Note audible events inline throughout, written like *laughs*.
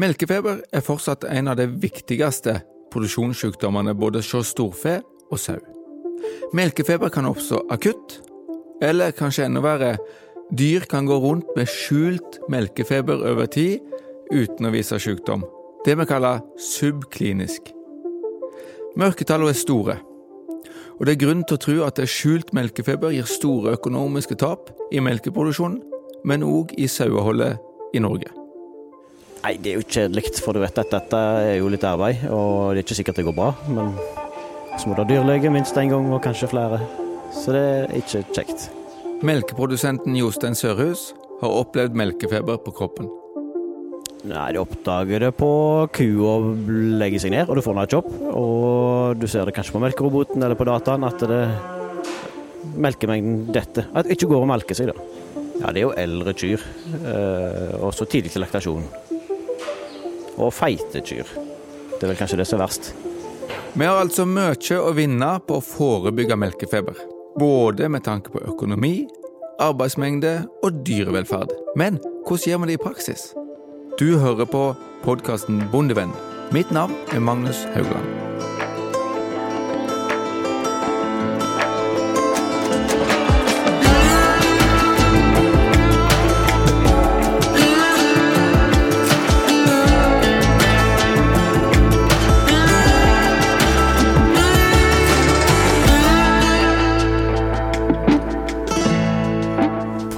Melkefeber er fortsatt en av de viktigste produksjonssykdommene både hos storfe og sau. Melkefeber kan oppstå akutt, eller kanskje enda verre, dyr kan gå rundt med skjult melkefeber over tid uten å vise sykdom. Det vi kaller subklinisk. Mørketallene er store, og det er grunn til å tro at skjult melkefeber gir store økonomiske tap i melkeproduksjonen, men òg i saueholdet i Norge. Nei, det er jo kjedelig, for du vet at dette er jo litt arbeid, og det er ikke sikkert det går bra. Men så må du ha dyrlege minst én gang, og kanskje flere. Så det er ikke kjekt. Melkeprodusenten Jostein Sørhus har opplevd melkefeber på kroppen. Nei, De oppdager det på kua legger seg ned, og du får et jobb. Og du ser det kanskje på melkeroboten eller på dataen at det melkemengden detter. At det ikke går å melke seg, da. Ja, det er jo eldre kyr. Eh, og så tidlig til laktasjon. Og feite kyr. Det er vel kanskje det som er verst. Vi har altså mye å vinne på å forebygge melkefeber. Både med tanke på økonomi, arbeidsmengde og dyrevelferd. Men hvordan gjør vi det i praksis? Du hører på podkasten Bondevenn. Mitt navn er Magnus Haugland.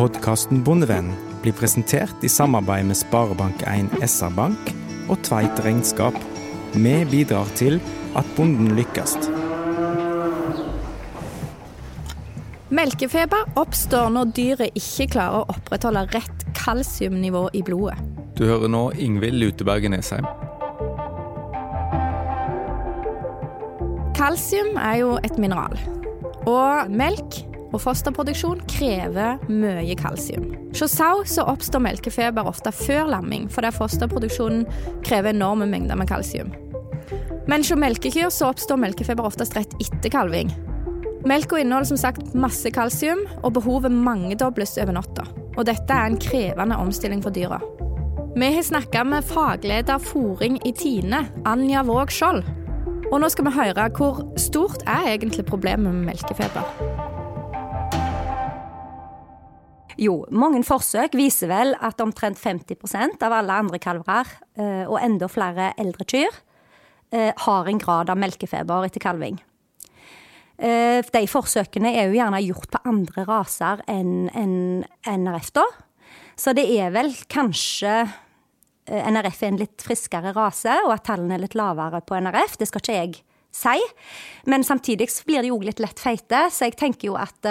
Podkasten Bondevenn blir presentert i samarbeid med Sparebank1 SR-Bank og Tveit Regnskap. Vi bidrar til at bonden lykkes. Melkefeber oppstår når dyret ikke klarer å opprettholde rett kalsiumnivå i blodet. Du hører nå Ingvild Luteberget Nesheim. Kalsium er jo et mineral. Og melk og fosterproduksjon krever mye kalsium. Hos sau så oppstår melkefeber ofte før lamming, fordi fosterproduksjonen krever enorme mengder med kalsium. Men hos melkekyr så oppstår melkefeber oftest rett etter kalving. Melka inneholder som sagt masse kalsium, og behovet mangedobles over natta. Og dette er en krevende omstilling for dyra. Vi har snakka med fagleder fòring i Tine, Anja Våg Skjold. Og nå skal vi høre hvor stort er egentlig problemet med melkefeber. Jo, mange forsøk viser vel at omtrent 50% av alle andre kalver eh, og enda flere eldre kyr eh, har en grad av melkefeber etter kalving. Eh, de forsøkene er jo gjerne gjort på andre raser enn NRF, da. Så det er vel kanskje NRF er en litt friskere rase, og at tallene er litt lavere på NRF. Det skal ikke jeg si. Men samtidig blir de jo litt lett feite, så jeg tenker jo at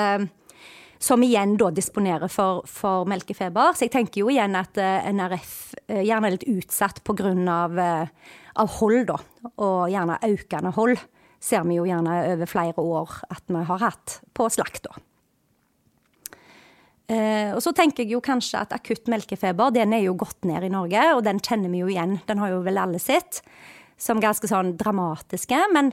som igjen da disponerer for, for, melkefeber. Så jeg tenker jo igjen at eh, NRF eh, gjerne er litt utsatt pga. Uh, av hold, da. Og gjerne økende hold ser vi jo gjerne over flere år at vi har hatt på slakt, da. Eh, og så tenker jeg jo kanskje at akutt melkefeber den er jo gått ned i Norge, og den kjenner vi jo igjen. Den har jo vel alle sett som ganske sånn dramatiske. Men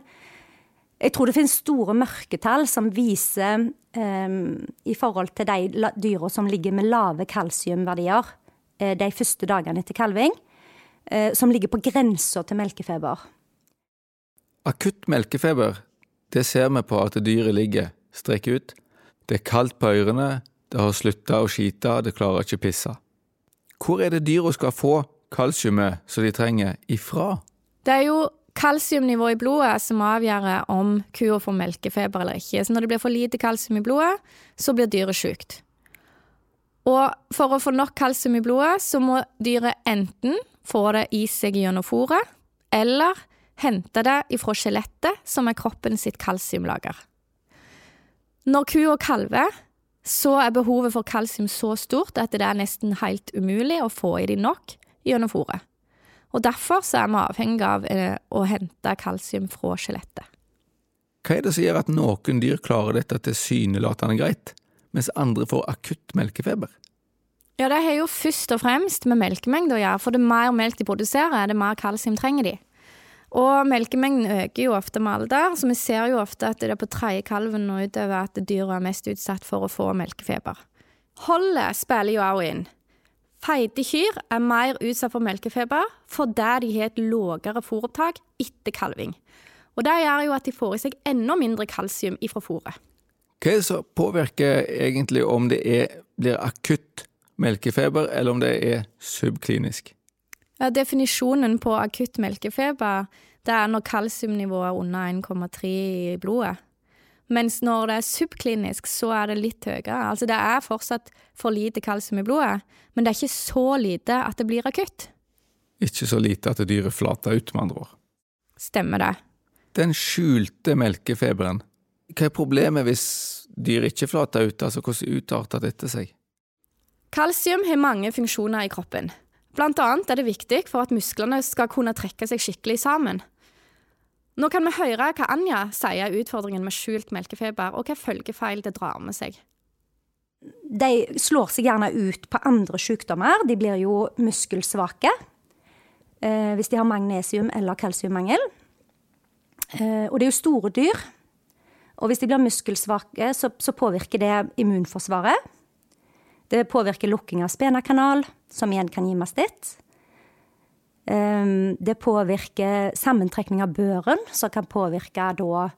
jeg tror det finnes store mørketall som viser um, i forhold til de dyra som ligger med lave kalsiumverdier uh, de første dagene etter kalving, uh, som ligger på grensa til melkefeber. Akutt melkefeber, det ser vi på at dyret ligger strekk ut. Det er kaldt på ørene, det har slutta å skite, det klarer ikke å pisse. Hvor er det dyra skal få kalsiumet som de trenger, ifra? Det er jo kalsiumnivå i blodet som avgjør om kua får melkefeber eller ikke. Så når det blir for lite kalsium i blodet, så blir dyret sykt. Og for å få nok kalsium i blodet, så må dyret enten få det i seg gjennom fôret, eller hente det ifra skjelettet, som er kroppen sitt kalsiumlager. Når kua kalver, så er behovet for kalsium så stort at det er nesten helt umulig å få i dem nok gjennom fôret. Og Derfor så er vi avhengig av eh, å hente kalsium fra skjelettet. Hva er det som gjør at noen dyr klarer dette tilsynelatende greit, mens andre får akutt melkefeber? Ja, Det har jo først og fremst med melkemengde å gjøre, for det mer melk de produserer, det mer kalsium trenger de. Og melkemengden øker jo ofte med alder, så vi ser jo ofte at det er på tredje kalven og utover at dyra er mest utsatt for å få melkefeber. Holdet spiller jo også inn. Feite kyr er mer utsatt for melkefeber fordi de har et lavere fôropptak etter kalving. Og Det gjør jo at de får i seg enda mindre kalsium ifra fôret. Hva er det som påvirker egentlig om det er, blir akutt melkefeber, eller om det er subklinisk? Ja, definisjonen på akutt melkefeber det er når kalsiumnivået er under 1,3 i blodet. Mens når det er subklinisk, så er det litt høyere. Altså det er fortsatt for lite kalsium i blodet, men det er ikke så lite at det blir akutt. Ikke så lite at dyret flater ut, med andre ord. Stemmer det. Den skjulte melkefeberen, hva er problemet hvis dyr ikke flater ut, altså hvordan utarter dette seg? Kalsium har mange funksjoner i kroppen. Blant annet er det viktig for at musklene skal kunne trekke seg skikkelig sammen. Nå kan vi høre hva Anja sier er utfordringen med skjult melkefeber, og hva følgefeil det drar med seg. De slår seg gjerne ut på andre sykdommer. De blir jo muskelsvake eh, hvis de har magnesium- eller kalsiummangel. Eh, og det er jo store dyr. Og hvis de blir muskelsvake, så, så påvirker det immunforsvaret. Det påvirker lukking av spenakanal, som igjen kan gi mastitt. Ehm, det påvirker sammentrekning av børen, som kan påvirke da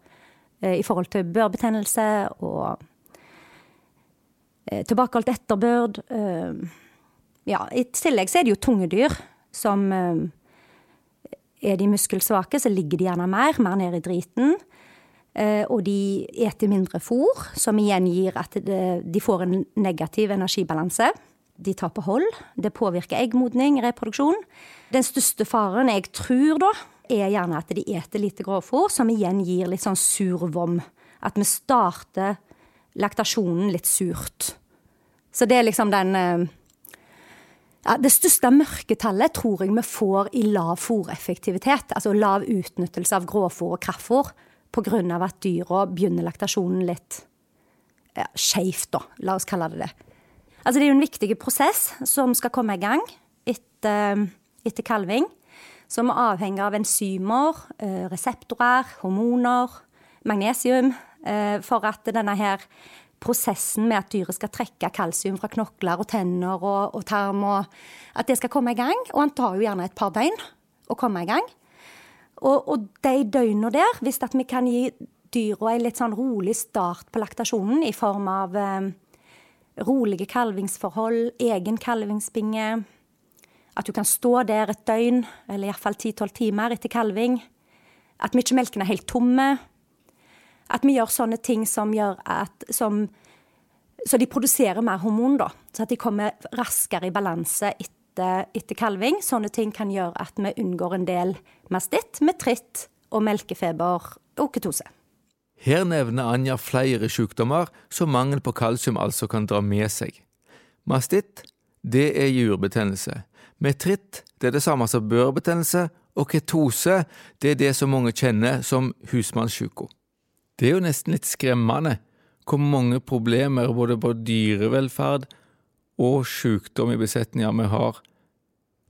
eh, i forhold til børbetennelse og eh, tilbakeholdt etterbørd. Ehm, ja, I tillegg så er det jo tunge dyr som ehm, Er de muskelsvake, så ligger de gjerne mer, mer ned i driten. Eh, og de eter mindre fôr, som igjen gir at de får en negativ energibalanse de tar på hold. Det påvirker eggmodning, reproduksjon. Den største faren jeg tror da, er gjerne at de eter lite grovfòr, som igjen gir litt sånn sur vom. At vi starter laktasjonen litt surt. Så det er liksom den eh, ja, Det største mørketallet tror jeg vi får i lav fòreffektivitet. Altså lav utnyttelse av grovfòr og kraftfòr pga. at dyra begynner laktasjonen litt ja, skeivt, da. La oss kalle det det. Altså det er jo en viktig prosess som skal komme i gang etter, etter kalving. Som er avhengig av enzymer, eh, reseptorer, hormoner, magnesium. Eh, for at denne her prosessen med at dyret skal trekke kalsium fra knokler og tenner og, og tarm, og at det skal komme i gang. Og han tar jo gjerne et par døgn å komme i gang. Og, og de døgnene der, hvis vi kan gi dyra en litt sånn rolig start på laktasjonen i form av eh, rolige kalvingsforhold, egen kalvingsbinge. At du kan stå der et døgn, eller iallfall 10-12 timer etter kalving. At mye melken er helt tomme. At vi gjør sånne ting som gjør at som, Så de produserer mer hormon, da. Så at de kommer raskere i balanse etter, etter kalving. Sånne ting kan gjøre at vi unngår en del mastitt, metritt og melkefeber og ketose. Her nevner Anja flere sykdommer som mangel på kalsium altså kan dra med seg. Mastitt, det er jurbetennelse. Metritt, det er det samme som børbetennelse, og ketose, det er det som mange kjenner som husmannssjuka. Det er jo nesten litt skremmende hvor mange problemer både på dyrevelferd og sykdom i besetninger vi har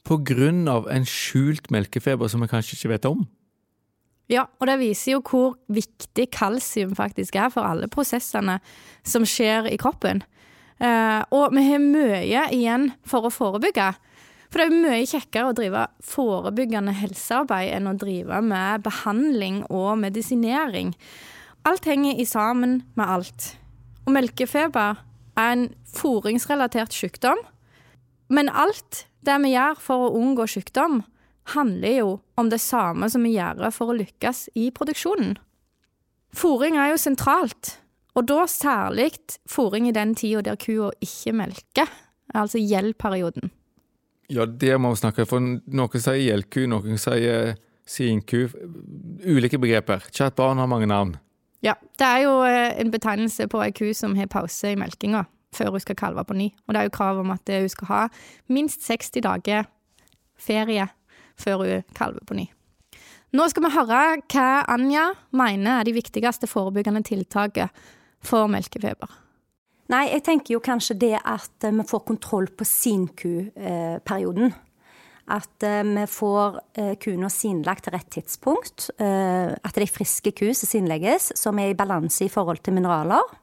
på grunn av en skjult melkefeber som vi kanskje ikke vet om. Ja, og det viser jo hvor viktig kalsium faktisk er for alle prosessene som skjer i kroppen. Eh, og vi har mye igjen for å forebygge. For det er mye kjekkere å drive forebyggende helsearbeid enn å drive med behandling og medisinering. Alt henger i sammen med alt. Og melkefeber er en fôringsrelatert sykdom. Men alt det vi gjør for å unngå sykdom, handler jo om det samme som vi gjør for å lykkes i produksjonen. Fòring er jo sentralt, og da særlig fòring i den tida der kua ikke melker, altså gjeldperioden. Ja, det må vi snakke for noen sier gjeldku, noen sier sinku. Ulike begreper. Kjært barn har mange navn. Ja, det er jo eh, en betegnelse på ei ku som har pause i melkinga før hun skal kalve på ny. Og det er jo krav om at hun skal ha minst 60 dager ferie før hun kalver på ny. Nå skal vi høre hva Anja mener er de viktigste forebyggende tiltakene for melkefeber. Nei, jeg tenker jo kanskje det at eh, vi får kontroll på sinkuperioden. At eh, vi får eh, kuene sinlagt til rett tidspunkt. At det er friske ku som sinlegges, som er i balanse i forhold til mineraler.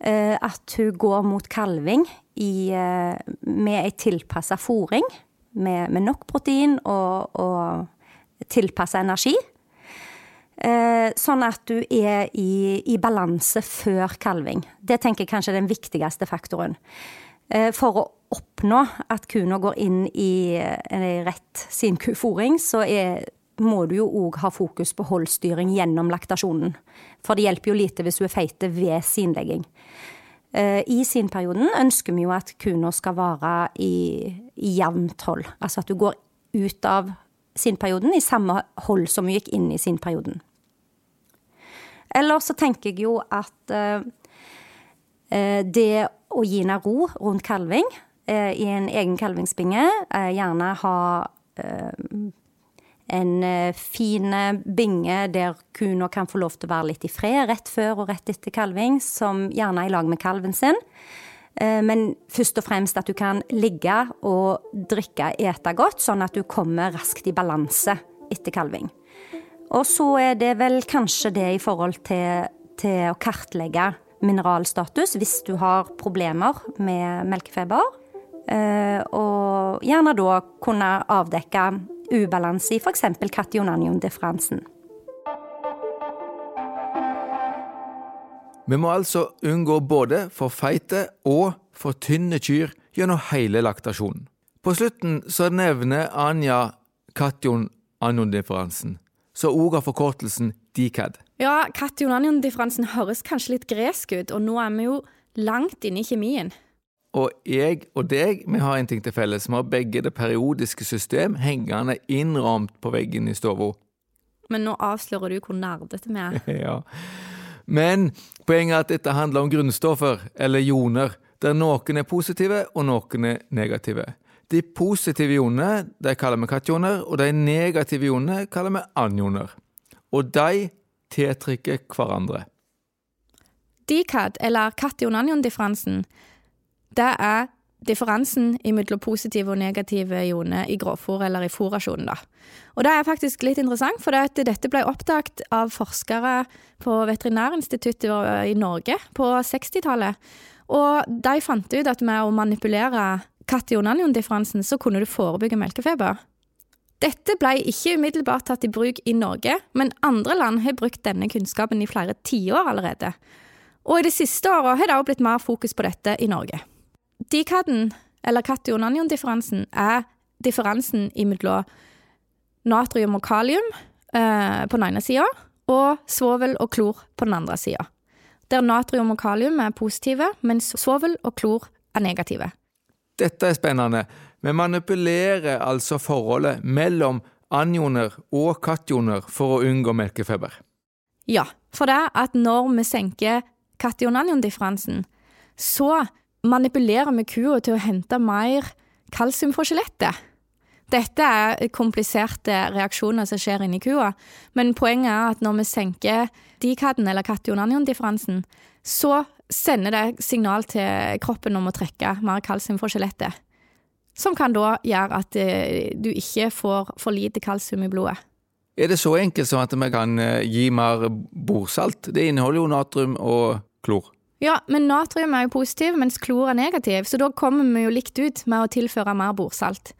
eh, at hun går mot kalving i, eh, med ei tilpassa fôring, med, med, nok protein og, og tilpassa energi. Eh, sånn at du er i, i balanse før kalving. Det tenker jeg kanskje er den viktigste faktoren. Eh, for å oppnå at kua går inn i rett sinkufòring, så er, må du jo òg ha fokus på holdstyring gjennom laktasjonen. For det hjelper jo lite hvis du er feite ved sinlegging. Eh, I sinperioden ønsker vi jo at kua skal være i jevnt hold. Altså at du går ut av sinperioden i samme hold som du gikk inn i sinperioden. Eller så tenker jeg jo at eh, det å gi henne ro rundt kalving eh, i en egen kalvingsbinge, eh, gjerne ha en fin binge der kua kan få lov til å være litt i fred rett før og rett etter kalving, som gjerne er i lag med kalven sin. Men først og fremst at du kan ligge og drikke, ete godt, sånn at du kommer raskt i balanse etter kalving. Og så er det vel kanskje det i forhold til, til å kartlegge mineralstatus hvis du har problemer med melkefeber. Eh, og gjerne da kunne avdekke ubalanse i f.eks. kationanion-differansen. Vi må altså unngå både for feite og for tynne kyr gjennom hele laktasjonen. På slutten så nevner Anja kation-anion-differansen så òg har forkortelsen DCAD. Ja, kation-anion-differansen høres kanskje litt gresk ut, og nå er vi jo langt inne i kjemien. Og jeg og deg, vi har en ting til felles. Vi har begge det periodiske system hengende innramt på veggen i stua. Men nå avslører du hvor nerdete vi er. *laughs* ja. Men poenget er at dette handler om grunnstoffer, eller joner, der noen er positive og noen er negative. De positive ionene de kaller vi kationer, og de negative ionene kaller vi anioner. Og de tiltrekker hverandre. DCAD, eller kation-anion-differansen, det er differansen mellom positive og negative ioner i grovfòr eller i fòrrasjonen. Og det er faktisk litt interessant, for det dette ble oppdaget av forskere på Veterinærinstituttet i Norge på 60-tallet. Og de fant ut at med å manipulere kation-anion-differansen, så kunne du forebygge melkefeber. Dette ble ikke umiddelbart tatt i bruk i Norge, men andre land har brukt denne kunnskapen i flere tiår allerede. Og i de siste åra har det også blitt mer fokus på dette i Norge. Dikaden, eller kation-anion-differansen, er differansen mellom natrium og kalium eh, på den ene sida, og svovel og klor på den andre sida. Der natrium og kalium er positive, mens svovel og klor er negative. Dette er spennende. Vi manipulerer altså forholdet mellom anioner og kationer for å unngå melkefeber. Ja, for det at når vi senker kation-anion-differansen, så manipulerer vi kua til å hente mer kalsium fra skjelettet. Dette er kompliserte reaksjoner som skjer inni kua, men poenget er at når vi senker dikaden, eller kation-anion-differansen, så sender det signal til kroppen om å trekke mer kalsium fra skjelettet. Som kan da gjøre at eh, du ikke får for lite kalsium i blodet. Er det så enkelt som at vi kan eh, gi mer bordsalt? Det inneholder jo natrium og klor. Ja, men natrium er jo positiv, mens klor er negativ, så da kommer vi jo likt ut med å tilføre mer bordsalt.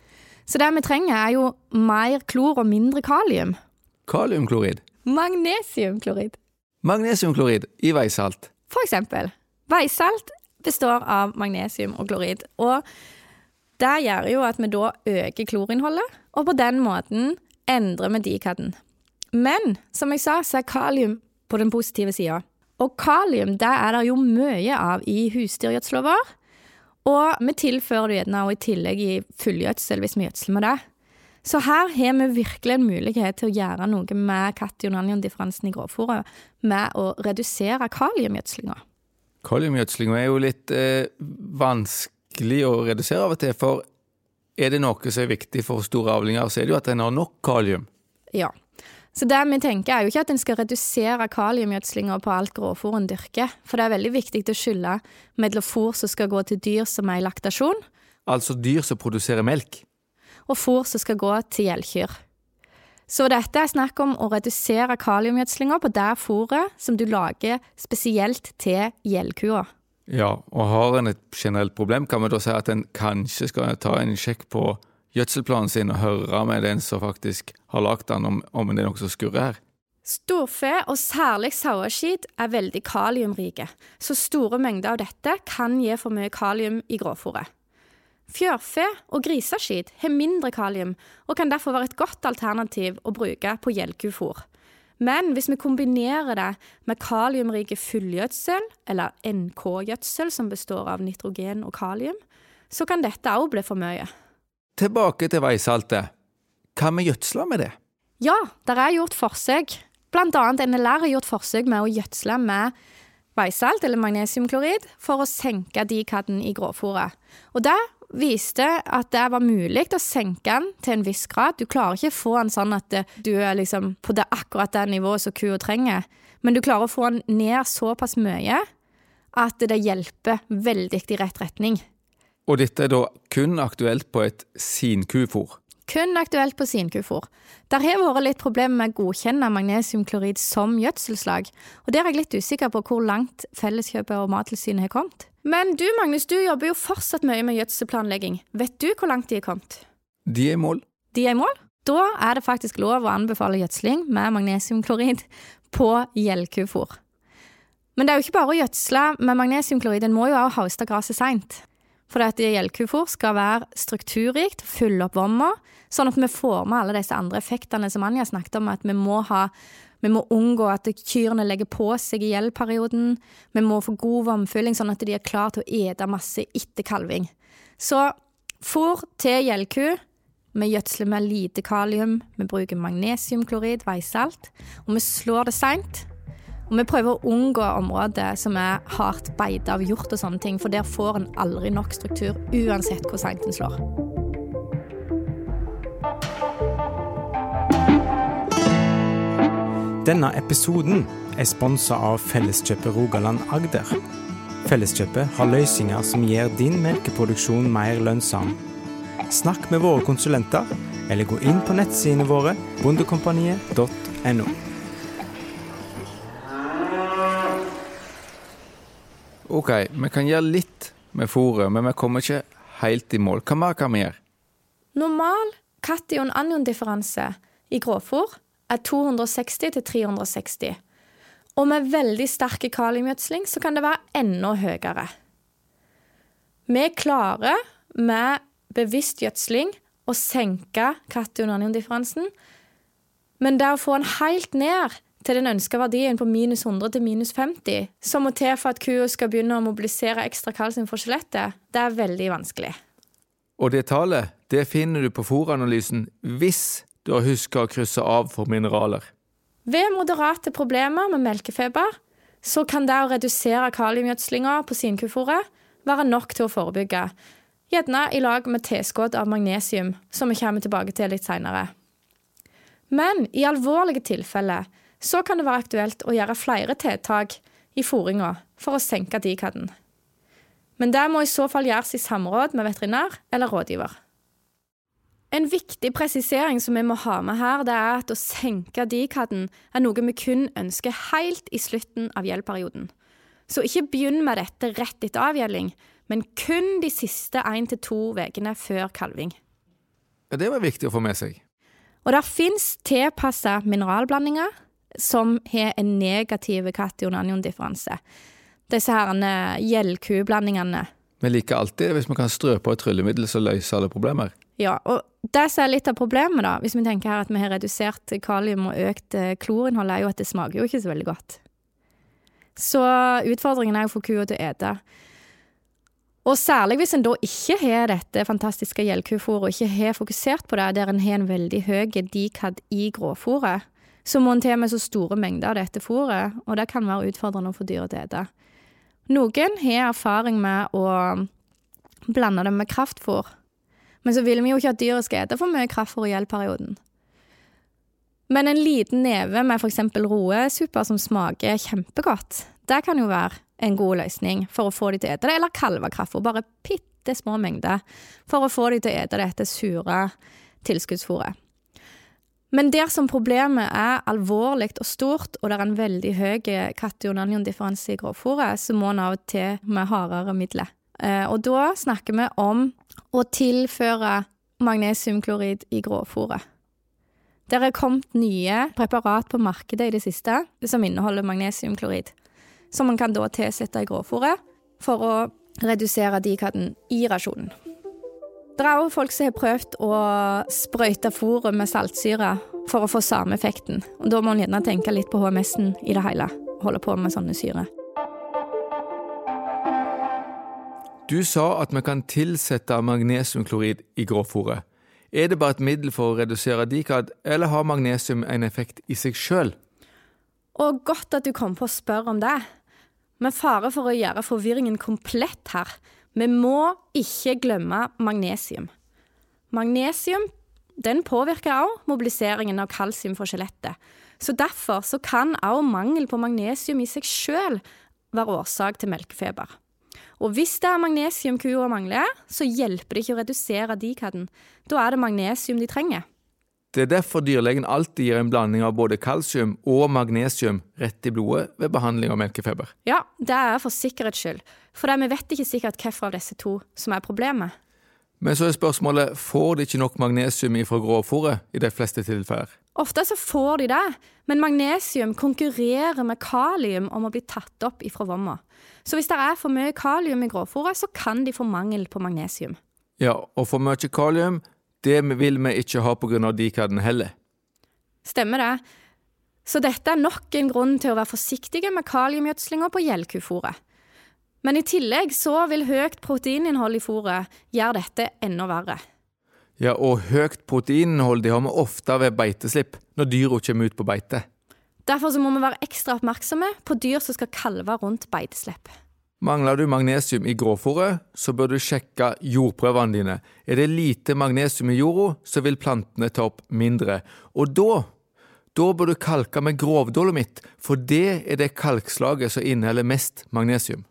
Så det vi trenger, er jo mer klor og mindre kalium. Kaliumklorid? Magnesiumklorid. Magnesiumklorid i veisalt. For eksempel. Veisalt består av magnesium og klorid. Og det gjør jo at vi da øker klorinnholdet, og på den måten endrer vi dikaden. Men som jeg sa, så er kalium på den positive sida. Og kalium det er det jo mye av i husdyrgjødsla vår. Og vi tilfører det gjerne i tillegg i fullgjødsel hvis vi gjødsler med det. Så her har vi virkelig en mulighet til å gjøre noe med kation-anion-differansen i grovfòret med å redusere kaliumgjødslinga. Kaliumgjødslinga er jo litt eh, vanskelig å redusere av og til, for er det noe som er viktig for store avlinger, så er det jo at en har nok kalium. Ja. Så det vi tenker er jo ikke at en skal redusere kaliumgjødslinga på alt grovfòr en dyrker, for det er veldig viktig å skille mellom fôr som skal gå til dyr som er i laktasjon. Altså dyr som produserer melk? og fôr som skal gå til gjeldkyr. Så dette er snakk om å redusere kaliumgjødslinga på det fôret som du lager spesielt til gjeldkua. Ja, og har en et generelt problem, kan vi da si at en kanskje skal ta en sjekk på gjødselplanen sin og høre med den som faktisk har lagd den, om, om det er noe som skurrer her. Storfe, og særlig saueskit, er veldig kaliumrike, så store mengder av dette kan gi for mye kalium i grovfòret. Fjørfe og griseskit har mindre kalium, og kan derfor være et godt alternativ å bruke på gjellkufôr. Men hvis vi kombinerer det med kaliumrike fullgjødsel, eller NK-gjødsel som består av nitrogen og kalium, så kan dette òg bli for mye. Tilbake til veisaltet. Hva med gjødsla med det? Ja, det er gjort forsøk. Blant annet NLR har gjort forsøk med å gjødsle med veisalt, eller magnesiumklorid, for å senke dikaden i grovfòret. Og det viste at det var mulig å senke den til en viss grad. Du klarer ikke å få den sånn at du er liksom på det akkurat det nivået som kua trenger, men du klarer å få den ned såpass mye at det hjelper veldig i rett retning. Og dette er da kun aktuelt på et sinkufor? Kun aktuelt på sinkufor. Der har vært litt problemer med å godkjenne magnesiumklorid som gjødselslag, og der er jeg litt usikker på hvor langt Felleskjøpet og Mattilsynet har kommet. Men du Magnus, du jobber jo fortsatt mye med gjødselplanlegging. Vet du hvor langt de er kommet? De er i mål. De er i mål? Da er det faktisk lov å anbefale gjødsling med magnesiumklorid på gjellkufôr. Men det er jo ikke bare å gjødsle med magnesiumklorid, en må jo også hauste gresset seint. For det at gjeldkufor skal være strukturrikt, fylle opp vomma, sånn at vi får med alle disse andre effektene som Anja snakket om, at vi må ha vi må unngå at kyrne legger på seg i gjeldperioden. Vi må få god vannfylling, sånn at de er klare til å ete masse etter kalving. Så fôr til gjeldku. Vi gjødsler med lite kalium, vi bruker magnesiumklorid, veisalt, og vi slår det seint. Og vi prøver å unngå områder som er hardt beita av hjort og sånne ting, for der får en aldri nok struktur uansett hvor seint en slår. Denne episoden er sponsa av Felleskjøpet Rogaland Agder. Felleskjøpet har løsninger som gjør din melkeproduksjon mer lønnsom. Snakk med våre konsulenter, eller gå inn på nettsidene våre bondekompaniet.no. Ok, vi kan gjøre litt med fôret, men vi kommer ikke helt i mål. Hva mer kan vi gjøre? Normal kation-anion-differanse i grovfôr er 260 til 360. Og med veldig sterk kaliumgjødsling så kan det være enda høyere. Vi klarer med bevisst gjødsling å senke kation-anion-differansen, men det å få den helt ned til den ønska verdien på minus 100 til minus 50, som må til for at kua skal begynne å mobilisere ekstra kalsium for skjelettet, det er veldig vanskelig. Og det tallet det finner du på fòranalysen hvis du har huska å krysse av for mineraler. Ved moderate problemer med melkefeber så kan det å redusere kaliumgjødslinga på sinkufòret være nok til å forebygge, gjerne i lag med tilskudd av magnesium, som vi kommer tilbake til litt seinere. Men i alvorlige tilfeller så kan det være aktuelt å gjøre flere tiltak i fôringa for å senke dikaden. Men det må i så fall gjøres i samråd med veterinær eller rådgiver. En viktig presisering som vi må ha med her, det er at å senke dikaden er noe vi kun ønsker helt i slutten av gjeldperioden. Så ikke begynn med dette rett etter avgjelding, men kun de siste én til to ukene før kalving. Ja, Det var viktig å få med seg. Og det fins tilpassa mineralblandinger som har en negativ kation-anion-differanse. Disse her gjellkublandingene. Vi liker alltid hvis vi kan strø på et tryllemiddel som løser alle problemer. Ja, og det som er litt av problemet, da, hvis vi tenker her at vi har redusert kalium og økt eh, klorinnholdet, er jo at det smaker jo ikke så veldig godt. Så utfordringen er å få kua til å ete. Og særlig hvis en da ikke har dette fantastiske gjellkufôret, og ikke har fokusert på det, der en har en veldig høy dikad i gråfôret, så må en til med så store mengder av dette fôret, og det kan være utfordrende å få dyret til å ete. Noen har erfaring med å blande det med kraftfôr, men så vil vi jo ikke at dyret skal ete for mye kraftfôr i gjeldperioden. Men en liten neve med f.eks. roesuppe som smaker kjempegodt, det kan jo være en god løsning for å få de til å ete det, eller kalvekraftfôr, bare bitte små mengder, for å få de til å ete dette sure tilskuddsfôret. Men dersom problemet er alvorlig og stort, og det er en veldig høy kation-anion-differanse i grovfòret, så må en av og til med hardere midler. Eh, og da snakker vi om å tilføre magnesiumklorid i grovfòret. Det er kommet nye preparat på markedet i det siste som inneholder magnesiumklorid, som man kan da tilsette i grovfòret for å redusere dikaden i rasjonen. Det er òg folk som har prøvd å sprøyte fôret med saltsyre for å få samme effekten. Og Da må en gjerne tenke litt på HMS-en i det hele. Holde på med sånne syre. Du sa at vi kan tilsette magnesiumklorid i grovfòret. Er det bare et middel for å redusere dikad, eller har magnesium en effekt i seg sjøl? Og godt at du kom på å spørre om det. Med fare for å gjøre forvirringen komplett her, vi må ikke glemme magnesium. Magnesium den påvirker også mobiliseringen av kalsium for skjelettet. Så Derfor så kan også mangel på magnesium i seg selv være årsak til melkefeber. Og hvis det er magnesium kua mangler, så hjelper det ikke å redusere dikaden. Da er det magnesium de trenger. Det er derfor dyrlegen alltid gir en blanding av både kalsium og magnesium rett i blodet ved behandling av melkefeber. Ja, det er for sikkerhets skyld, for vi vet ikke sikkert hvilken av disse to som er problemet. Men så er spørsmålet får de ikke nok magnesium ifra grovfòret i de fleste tilfeller? Ofte så får de det, men magnesium konkurrerer med kalium om å bli tatt opp ifra vomma. Så hvis det er for mye kalium i grovfòret, så kan de få mangel på magnesium. Ja, og for mye kalium det vil vi ikke ha pga. dikaden heller. Stemmer det. Så dette er nok en grunn til å være forsiktige med kaliumgjødslinga på gjellkufòret. Men i tillegg så vil høyt proteininnhold i fôret gjøre dette enda verre. Ja, og høyt proteininnhold de har vi ofte ved beiteslipp, når dyra kommer ut på beite. Derfor så må vi være ekstra oppmerksomme på dyr som skal kalve rundt beiteslipp. Mangler du magnesium i grovfòret, så bør du sjekke jordprøvene dine. Er det lite magnesium i jorda, så vil plantene ta opp mindre. Og da da bør du kalke med grovdolomitt, for det er det kalkslaget som inneholder mest magnesium.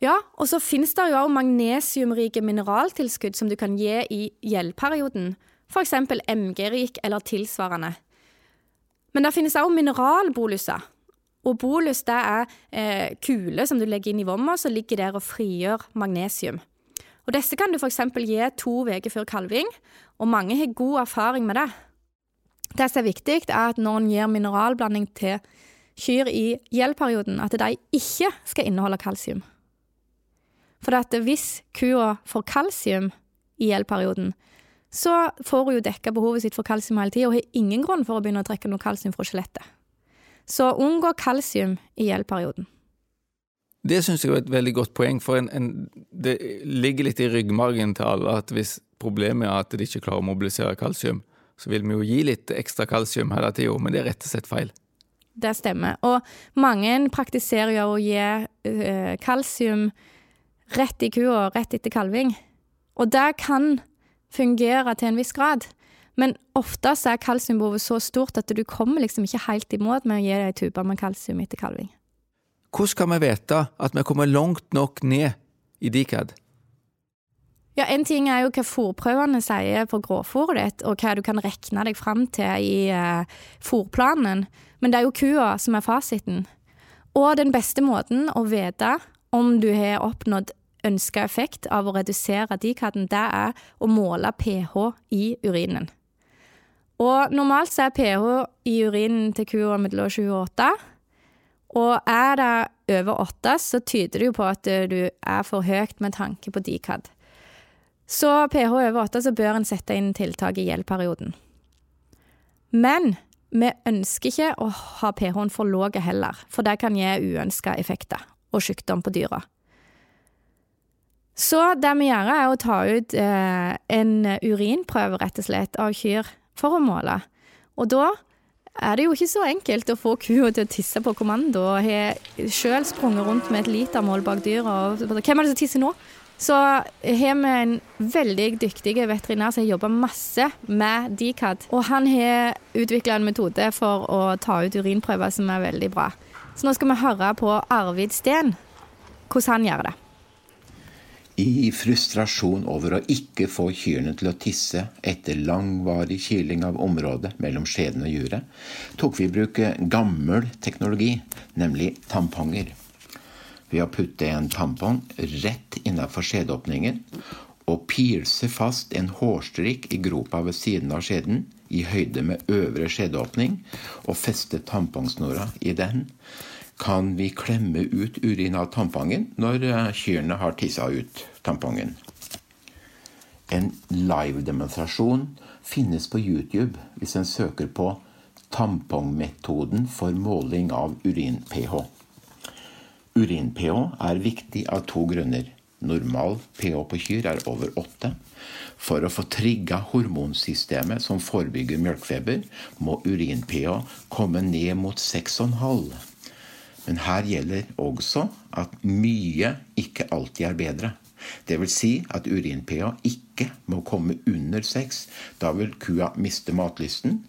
Ja, og så finnes det jo også magnesiumrike mineraltilskudd som du kan gi i gjeldperioden, f.eks. MG-rik eller tilsvarende. Men det finnes også mineralboluser, og bolus det er eh, kuler som du legger inn i vomma, som ligger der og frigjør magnesium. Og Disse kan du f.eks. gi to uker før kalving, og mange har god erfaring med det. Det som er viktig, er at når en gir mineralblanding til kyr i gjeldperioden, at de ikke skal inneholde kalsium. For at hvis kua får kalsium i gjeldperioden, så får hun jo dekka behovet sitt for kalsium hele tida, og har ingen grunn for å begynne å trekke noe kalsium fra skjelettet. Så unngå kalsium i gjeldperioden. Det syns jeg er et veldig godt poeng, for en, en, det ligger litt i ryggmargen til alle at hvis problemet er at de ikke klarer å mobilisere kalsium, så vil vi jo gi litt ekstra kalsium hele tida, men det er rett og slett feil. Det stemmer. Og mange praktiserer jo å gi uh, kalsium rett i kua, rett etter kalving. Og det kan fungere til en viss grad. Men ofte så er kalsiumbehovet så stort at du kommer liksom ikke helt i mål med å gi deg tuber med kalsium etter kalving. Hvordan kan vi vite at vi kommer langt nok ned i DICAD? Ja, En ting er jo hva fòrprøvene sier på gråfòret ditt, og hva du kan regne deg fram til i uh, fòrplanen, men det er jo kua som er fasiten. Og den beste måten å vite om du har oppnådd ønska effekt av å redusere DICAD-en, det er å måle pH i urinen. Og normalt så er pH i urinen til kua mellom 7 og 8. Og er det over 8, så tyder det jo på at du er for høyt med tanke på DICAD. Så pH over 8, så bør en sette inn tiltak i gjeldperioden. Men vi ønsker ikke å ha pH-en for lav heller, for det kan gi uønska effekter og sykdom på dyra. Så det vi gjør, er å ta ut eh, en urinprøve, rett og slett, av kyr for å måle. Og da er det jo ikke så enkelt å få kua til å tisse på kommando. Og har sjøl sprunget rundt med et litermål bak dyra. Hvem er det som tisser nå? Så har vi en veldig dyktig veterinær som har jobba masse med DCAD. Og han har utvikla en metode for å ta ut urinprøver som er veldig bra. Så nå skal vi høre på Arvid Steen hvordan han gjør det. I frustrasjon over å ikke få kyrne til å tisse etter langvarig kiling av området mellom skjeden og juret, tok vi i bruk gammel teknologi, nemlig tamponger. Ved å putte en tampong rett innafor skjedeåpningen og pilse fast en hårstrikk i gropa ved siden av skjeden, i høyde med øvre skjedeåpning, og feste tampongsnora i den, kan vi klemme ut urin av tampongen når eh, kyrne har tissa ut tampongen. En live-demonstrasjon finnes på YouTube hvis en søker på 'tampongmetoden for måling av urin-pH'. Urin-pH er viktig av to grunner. Normal pH på kyr er over 8. For å få trigga hormonsystemet som forebygger mjølkefeber, må urin-pH komme ned mot 6,5. Men her gjelder også at mye ikke alltid er bedre. Det vil si at urin-pH ikke må komme under 6. Da vil kua miste matlysten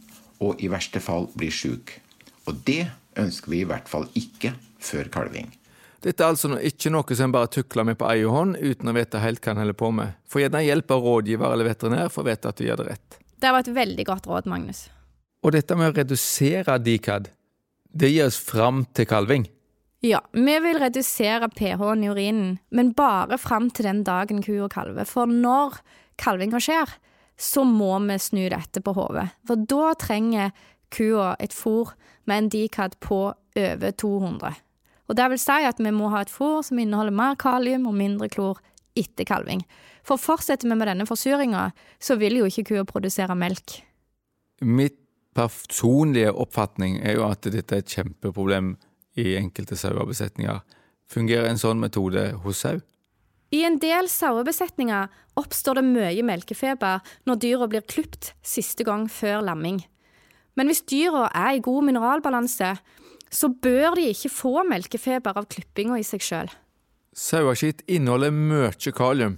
og i verste fall bli sjuk. Og det ønsker vi i hvert fall ikke før kalving. Dette er altså ikke noe som en bare tukler med på ei hånd uten å vite helt hva en holder på med. Få gjerne hjelp av rådgiver eller veterinær for å vite at du gjør det rett. Det var et veldig godt råd, Magnus. Og dette med å redusere DICAD, det gir oss fram til kalving. Ja, vi vil redusere pH-en i urinen, men bare fram til den dagen kua kalver. For når kalvinga skjer, så må vi snu dette på hodet. For da trenger kua et fôr med en DICAD på over 200. Og det vil si at vi må ha et fôr som inneholder mer kalium og mindre klor etter kalving. For fortsetter vi med denne forsuringa, så vil jo ikke kua produsere melk. Mitt personlige oppfatning er jo at dette er et kjempeproblem i enkelte sauebesetninger. Fungerer en sånn metode hos sau? I en del sauebesetninger oppstår det mye melkefeber når dyra blir klipt siste gang før lamming. Men hvis dyra er i god mineralbalanse, så bør de ikke få melkefeber av klippinga i seg sjøl. Saueskitt inneholder mye kalium.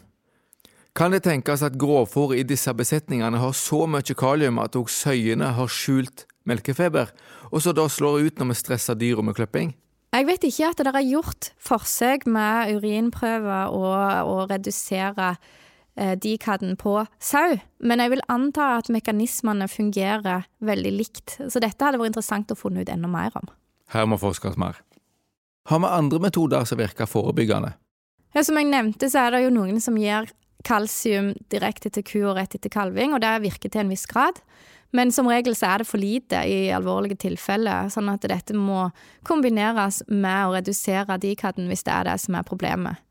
Kan det tenkes at grovfôr i disse besetningene har så mye kalium at også søyene har skjult melkefeber, og så da slår ut når vi stresser dyra med klipping? Jeg vet ikke at det er gjort forsøk med urinprøver og å redusere eh, på sau, men jeg vil anta at mekanismene fungerer veldig likt, så dette hadde vært interessant å finne ut enda mer om. Her må forskes mer. Har vi andre metoder som virker forebyggende? Ja, som jeg nevnte, så er det jo noen som gir kalsium direkte til kua rett etter kalving, og det virker til en viss grad. Men som regel så er det for lite i alvorlige tilfeller, sånn at dette må kombineres med å redusere dikaden hvis det er det som er problemet.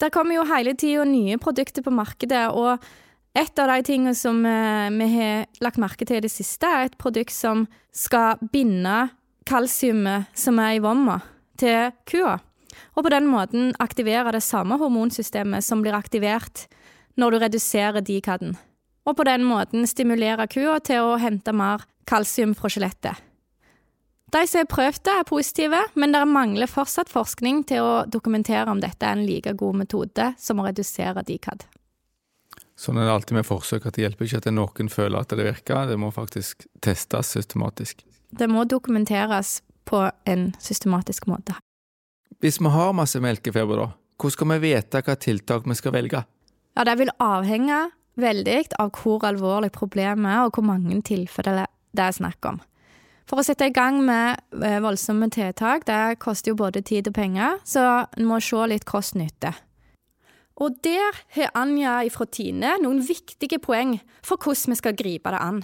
Der kommer jo hele tida nye produkter på markedet, og et av de tingene som eh, vi har lagt merke til i det siste, er et produkt som skal binde kalsiumet som er i vomma, til kua. Og på den måten aktivere det samme hormonsystemet som blir aktivert når du reduserer dikaden. Og på den måten stimulere kua til å hente mer kalsium fra skjelettet. De som har prøvd det, er positive, men det mangler fortsatt forskning til å dokumentere om dette er en like god metode som å redusere dikad. Sånn er det alltid med forsøk, at det hjelper ikke at noen føler at det virker, det må faktisk testes systematisk det må dokumenteres på en systematisk måte. Hvis vi har masse melkefeber, da, hvordan skal vi vite hva tiltak vi skal velge? Ja, Det vil avhenge veldig av hvor alvorlig problemet er, og hvor mange tilfeller det er snakk om. For å sette i gang med eh, voldsomme tiltak, det koster jo både tid og penger, så en må se litt kost-nytte. Og der har Anja fra Tine noen viktige poeng for hvordan vi skal gripe det an.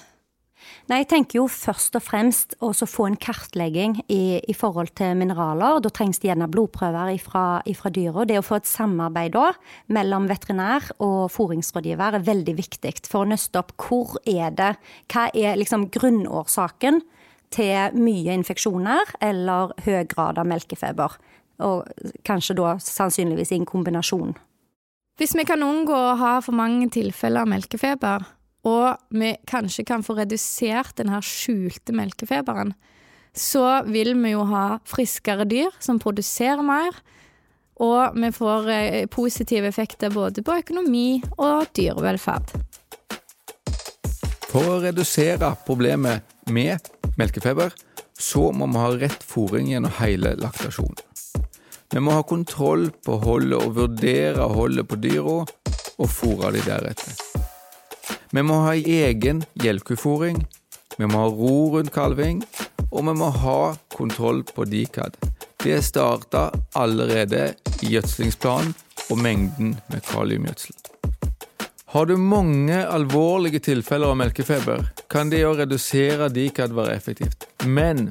Nei, jeg tenker jo først og fremst å få en kartlegging i, i, forhold til mineraler. Da trengs det gjerne blodprøver fra dyra. Det å få et samarbeid da mellom veterinær og fôringsrådgiver er veldig viktig for å nøste opp hvor er det Hva er liksom grunnårsaken til mye infeksjoner eller høy grad av melkefeber? Og kanskje da sannsynligvis i en kombinasjon. Hvis vi kan unngå å ha for mange tilfeller av melkefeber, og vi kanskje kan få redusert den her skjulte melkefeberen, så vil vi jo ha friskere dyr som produserer mer, og vi får eh, positive effekter både på økonomi og dyrevelferd. For å redusere problemet med melkefeber, så må vi ha rett fòring gjennom hele laktasjonen. Vi må ha kontroll på holdet og vurdere holdet på dyra, og fôre de deretter. Vi må ha egen gjeldkufòring, vi må ha ro rundt kalving, og vi må ha kontroll på dikad. Det starta allerede i gjødslingsplanen og mengden med kaliumgjødsel. Har du mange alvorlige tilfeller av melkefeber, kan det å redusere dikad være effektivt. Men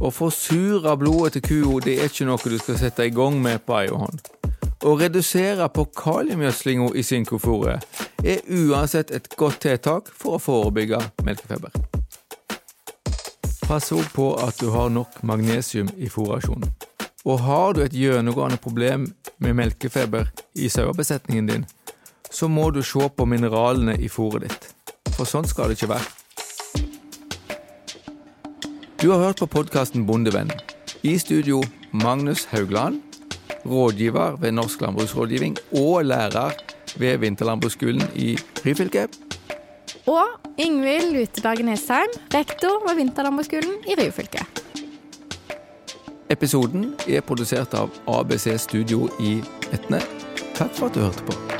å forsure blodet til kua det er ikke noe du skal sette i gang med på ei hånd. Å redusere på kaliumgjødslinga i sinkofôret er uansett et godt tiltak for å forebygge melkefeber. Pass òg på at du har nok magnesium i fôrrasjonen. Og har du et gjennomgående problem med melkefeber i sauebesetningen din, så må du se på mineralene i fôret ditt. For sånn skal det ikke være. Du har hørt på podkasten Bondevenn. I studio Magnus Haugland, rådgiver ved Norsk landbruksrådgivning og lærer ved Vinterlandbruksskolen i Ryfylke. Og Ingvild Luteberg Nesheim, rektor ved Vinterlandbruksskolen i Ryfylke. Episoden er produsert av ABC Studio i Etne. Takk for at du hørte på.